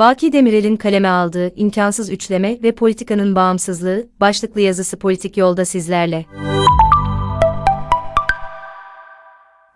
Baki Demirel'in kaleme aldığı imkansız üçleme ve politikanın bağımsızlığı başlıklı yazısı politik yolda sizlerle.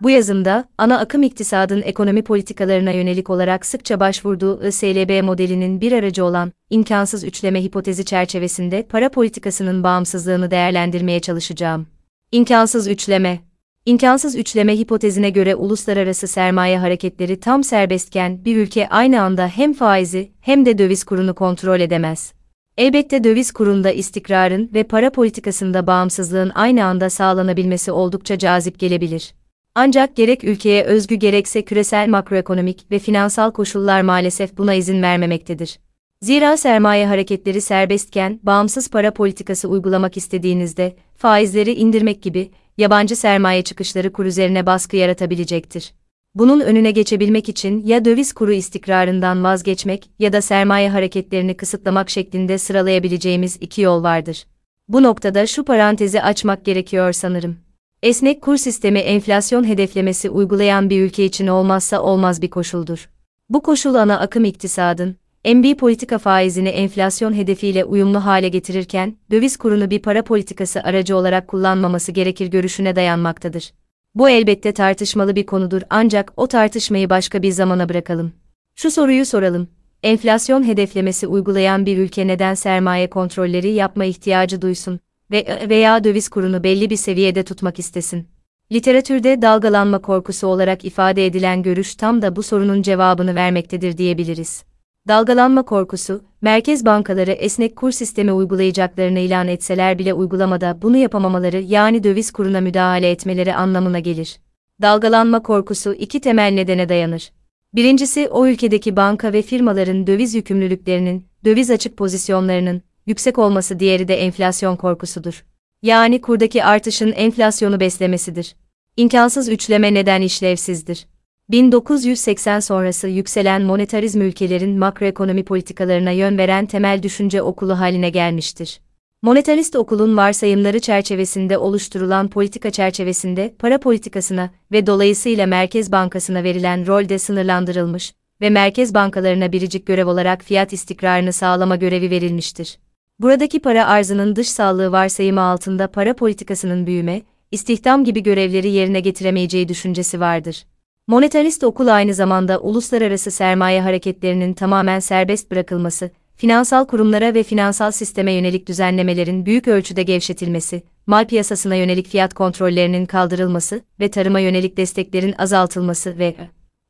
Bu yazımda, ana akım iktisadın ekonomi politikalarına yönelik olarak sıkça başvurduğu ISLB modelinin bir aracı olan, imkansız üçleme hipotezi çerçevesinde para politikasının bağımsızlığını değerlendirmeye çalışacağım. İmkansız üçleme İmkansız üçleme hipotezine göre uluslararası sermaye hareketleri tam serbestken bir ülke aynı anda hem faizi hem de döviz kurunu kontrol edemez. Elbette döviz kurunda istikrarın ve para politikasında bağımsızlığın aynı anda sağlanabilmesi oldukça cazip gelebilir. Ancak gerek ülkeye özgü gerekse küresel makroekonomik ve finansal koşullar maalesef buna izin vermemektedir. Zira sermaye hareketleri serbestken bağımsız para politikası uygulamak istediğinizde faizleri indirmek gibi yabancı sermaye çıkışları kur üzerine baskı yaratabilecektir. Bunun önüne geçebilmek için ya döviz kuru istikrarından vazgeçmek ya da sermaye hareketlerini kısıtlamak şeklinde sıralayabileceğimiz iki yol vardır. Bu noktada şu parantezi açmak gerekiyor sanırım. Esnek kur sistemi enflasyon hedeflemesi uygulayan bir ülke için olmazsa olmaz bir koşuldur. Bu koşul ana akım iktisadın, MB politika faizini enflasyon hedefiyle uyumlu hale getirirken, döviz kurunu bir para politikası aracı olarak kullanmaması gerekir görüşüne dayanmaktadır. Bu elbette tartışmalı bir konudur ancak o tartışmayı başka bir zamana bırakalım. Şu soruyu soralım. Enflasyon hedeflemesi uygulayan bir ülke neden sermaye kontrolleri yapma ihtiyacı duysun ve veya döviz kurunu belli bir seviyede tutmak istesin? Literatürde dalgalanma korkusu olarak ifade edilen görüş tam da bu sorunun cevabını vermektedir diyebiliriz. Dalgalanma korkusu, merkez bankaları esnek kur sistemi uygulayacaklarını ilan etseler bile uygulamada bunu yapamamaları yani döviz kuruna müdahale etmeleri anlamına gelir. Dalgalanma korkusu iki temel nedene dayanır. Birincisi o ülkedeki banka ve firmaların döviz yükümlülüklerinin, döviz açık pozisyonlarının yüksek olması diğeri de enflasyon korkusudur. Yani kurdaki artışın enflasyonu beslemesidir. İmkansız üçleme neden işlevsizdir. 1980 sonrası yükselen monetarizm ülkelerin makroekonomi politikalarına yön veren temel düşünce okulu haline gelmiştir. Monetarist okulun varsayımları çerçevesinde oluşturulan politika çerçevesinde para politikasına ve dolayısıyla Merkez Bankası'na verilen rol de sınırlandırılmış ve merkez bankalarına biricik görev olarak fiyat istikrarını sağlama görevi verilmiştir. Buradaki para arzının dış sağlığı varsayımı altında para politikasının büyüme, istihdam gibi görevleri yerine getiremeyeceği düşüncesi vardır. Monetarist okul aynı zamanda uluslararası sermaye hareketlerinin tamamen serbest bırakılması, finansal kurumlara ve finansal sisteme yönelik düzenlemelerin büyük ölçüde gevşetilmesi, mal piyasasına yönelik fiyat kontrollerinin kaldırılması ve tarıma yönelik desteklerin azaltılması ve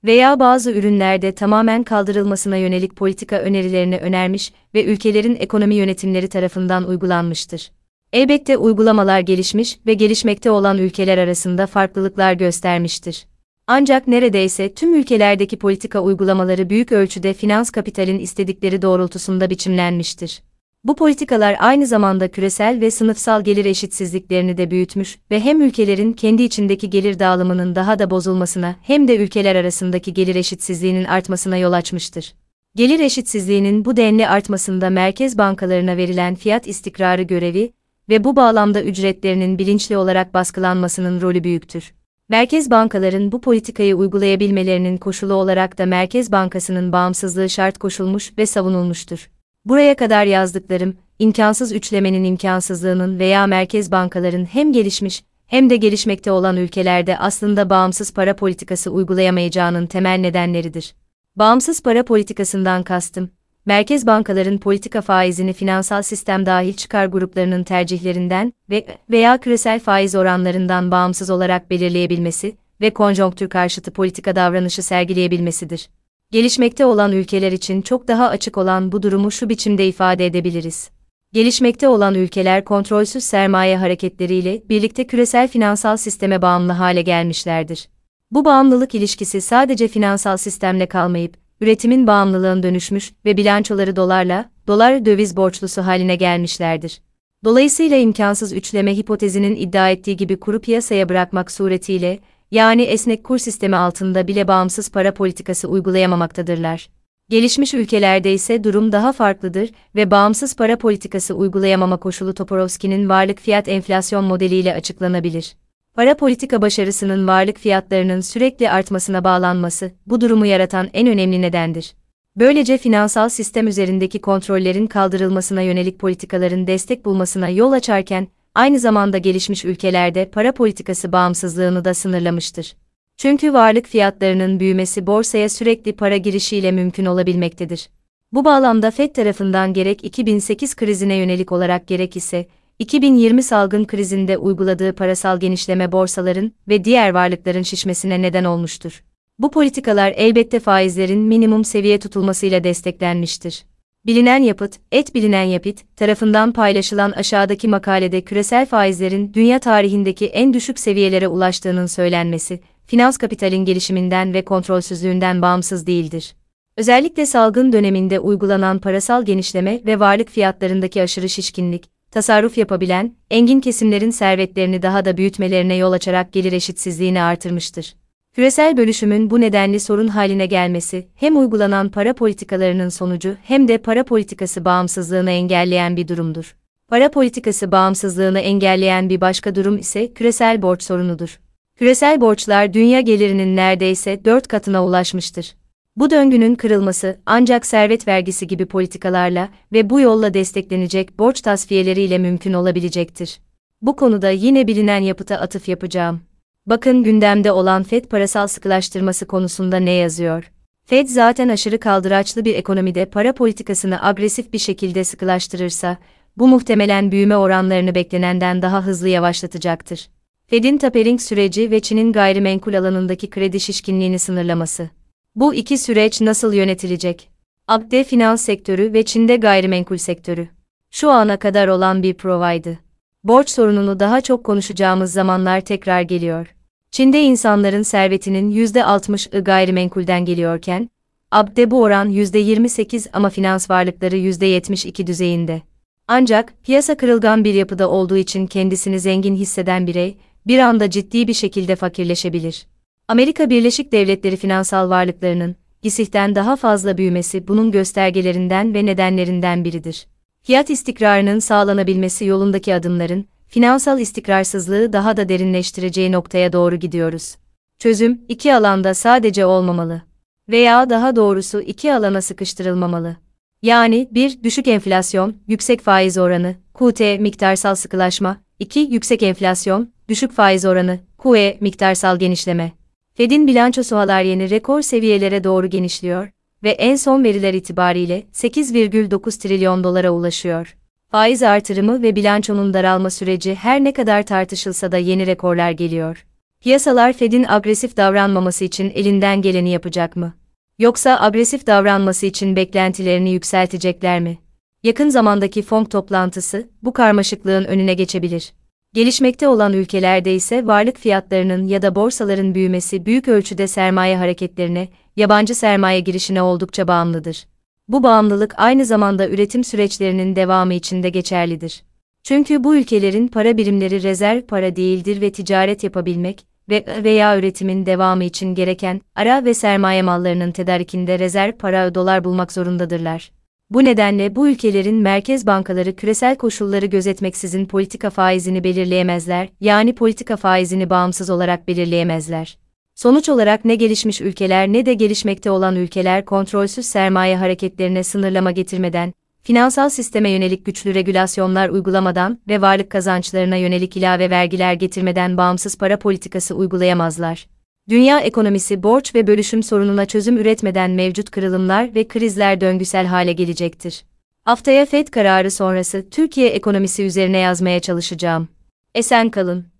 veya bazı ürünlerde tamamen kaldırılmasına yönelik politika önerilerini önermiş ve ülkelerin ekonomi yönetimleri tarafından uygulanmıştır. Elbette uygulamalar gelişmiş ve gelişmekte olan ülkeler arasında farklılıklar göstermiştir. Ancak neredeyse tüm ülkelerdeki politika uygulamaları büyük ölçüde finans kapitalin istedikleri doğrultusunda biçimlenmiştir. Bu politikalar aynı zamanda küresel ve sınıfsal gelir eşitsizliklerini de büyütmüş ve hem ülkelerin kendi içindeki gelir dağılımının daha da bozulmasına hem de ülkeler arasındaki gelir eşitsizliğinin artmasına yol açmıştır. Gelir eşitsizliğinin bu denli artmasında merkez bankalarına verilen fiyat istikrarı görevi ve bu bağlamda ücretlerinin bilinçli olarak baskılanmasının rolü büyüktür. Merkez bankaların bu politikayı uygulayabilmelerinin koşulu olarak da Merkez Bankası'nın bağımsızlığı şart koşulmuş ve savunulmuştur. Buraya kadar yazdıklarım, imkansız üçlemenin imkansızlığının veya merkez bankaların hem gelişmiş hem de gelişmekte olan ülkelerde aslında bağımsız para politikası uygulayamayacağının temel nedenleridir. Bağımsız para politikasından kastım, merkez bankaların politika faizini finansal sistem dahil çıkar gruplarının tercihlerinden ve veya küresel faiz oranlarından bağımsız olarak belirleyebilmesi ve konjonktür karşıtı politika davranışı sergileyebilmesidir. Gelişmekte olan ülkeler için çok daha açık olan bu durumu şu biçimde ifade edebiliriz. Gelişmekte olan ülkeler kontrolsüz sermaye hareketleriyle birlikte küresel finansal sisteme bağımlı hale gelmişlerdir. Bu bağımlılık ilişkisi sadece finansal sistemle kalmayıp, üretimin bağımlılığın dönüşmüş ve bilançoları dolarla, dolar döviz borçlusu haline gelmişlerdir. Dolayısıyla imkansız üçleme hipotezinin iddia ettiği gibi kuru piyasaya bırakmak suretiyle, yani esnek kur sistemi altında bile bağımsız para politikası uygulayamamaktadırlar. Gelişmiş ülkelerde ise durum daha farklıdır ve bağımsız para politikası uygulayamama koşulu Toporowski'nin varlık fiyat enflasyon modeliyle açıklanabilir. Para politika başarısının varlık fiyatlarının sürekli artmasına bağlanması, bu durumu yaratan en önemli nedendir. Böylece finansal sistem üzerindeki kontrollerin kaldırılmasına yönelik politikaların destek bulmasına yol açarken, aynı zamanda gelişmiş ülkelerde para politikası bağımsızlığını da sınırlamıştır. Çünkü varlık fiyatlarının büyümesi borsaya sürekli para girişiyle mümkün olabilmektedir. Bu bağlamda FED tarafından gerek 2008 krizine yönelik olarak gerek ise 2020 salgın krizinde uyguladığı parasal genişleme borsaların ve diğer varlıkların şişmesine neden olmuştur. Bu politikalar elbette faizlerin minimum seviye tutulmasıyla desteklenmiştir. Bilinen Yapıt, Et Bilinen Yapıt tarafından paylaşılan aşağıdaki makalede küresel faizlerin dünya tarihindeki en düşük seviyelere ulaştığının söylenmesi, finans kapitalin gelişiminden ve kontrolsüzlüğünden bağımsız değildir. Özellikle salgın döneminde uygulanan parasal genişleme ve varlık fiyatlarındaki aşırı şişkinlik, tasarruf yapabilen, engin kesimlerin servetlerini daha da büyütmelerine yol açarak gelir eşitsizliğini artırmıştır. Küresel bölüşümün bu nedenli sorun haline gelmesi, hem uygulanan para politikalarının sonucu hem de para politikası bağımsızlığını engelleyen bir durumdur. Para politikası bağımsızlığını engelleyen bir başka durum ise küresel borç sorunudur. Küresel borçlar dünya gelirinin neredeyse 4 katına ulaşmıştır. Bu döngünün kırılması ancak servet vergisi gibi politikalarla ve bu yolla desteklenecek borç tasfiyeleriyle mümkün olabilecektir. Bu konuda yine bilinen yapıta atıf yapacağım. Bakın gündemde olan FED parasal sıkılaştırması konusunda ne yazıyor? FED zaten aşırı kaldıraçlı bir ekonomide para politikasını agresif bir şekilde sıkılaştırırsa, bu muhtemelen büyüme oranlarını beklenenden daha hızlı yavaşlatacaktır. Fed'in tapering süreci ve Çin'in gayrimenkul alanındaki kredi şişkinliğini sınırlaması. Bu iki süreç nasıl yönetilecek? Abde finans sektörü ve Çin'de gayrimenkul sektörü. Şu ana kadar olan bir provaydı. Borç sorununu daha çok konuşacağımız zamanlar tekrar geliyor. Çin'de insanların servetinin %60'ı gayrimenkulden geliyorken, Abde bu oran %28 ama finans varlıkları %72 düzeyinde. Ancak, piyasa kırılgan bir yapıda olduğu için kendisini zengin hisseden birey, bir anda ciddi bir şekilde fakirleşebilir. Amerika Birleşik Devletleri finansal varlıklarının, GİSİH'ten daha fazla büyümesi bunun göstergelerinden ve nedenlerinden biridir. Fiyat istikrarının sağlanabilmesi yolundaki adımların, finansal istikrarsızlığı daha da derinleştireceği noktaya doğru gidiyoruz. Çözüm, iki alanda sadece olmamalı. Veya daha doğrusu iki alana sıkıştırılmamalı. Yani bir Düşük enflasyon, yüksek faiz oranı, QT miktarsal sıkılaşma, 2. Yüksek enflasyon, düşük faiz oranı, QE miktarsal genişleme. Fed'in bilançosu halar yeni rekor seviyelere doğru genişliyor ve en son veriler itibariyle 8,9 trilyon dolara ulaşıyor. Faiz artırımı ve bilançonun daralma süreci her ne kadar tartışılsa da yeni rekorlar geliyor. Piyasalar Fed'in agresif davranmaması için elinden geleni yapacak mı? Yoksa agresif davranması için beklentilerini yükseltecekler mi? Yakın zamandaki FOMC toplantısı bu karmaşıklığın önüne geçebilir. Gelişmekte olan ülkelerde ise varlık fiyatlarının ya da borsaların büyümesi büyük ölçüde sermaye hareketlerine, yabancı sermaye girişine oldukça bağımlıdır. Bu bağımlılık aynı zamanda üretim süreçlerinin devamı için de geçerlidir. Çünkü bu ülkelerin para birimleri rezerv para değildir ve ticaret yapabilmek ve veya üretimin devamı için gereken ara ve sermaye mallarının tedarikinde rezerv para dolar bulmak zorundadırlar. Bu nedenle bu ülkelerin merkez bankaları küresel koşulları gözetmeksizin politika faizini belirleyemezler, yani politika faizini bağımsız olarak belirleyemezler. Sonuç olarak ne gelişmiş ülkeler ne de gelişmekte olan ülkeler kontrolsüz sermaye hareketlerine sınırlama getirmeden, finansal sisteme yönelik güçlü regülasyonlar uygulamadan ve varlık kazançlarına yönelik ilave vergiler getirmeden bağımsız para politikası uygulayamazlar. Dünya ekonomisi borç ve bölüşüm sorununa çözüm üretmeden mevcut kırılımlar ve krizler döngüsel hale gelecektir. Haftaya FED kararı sonrası Türkiye ekonomisi üzerine yazmaya çalışacağım. Esen kalın.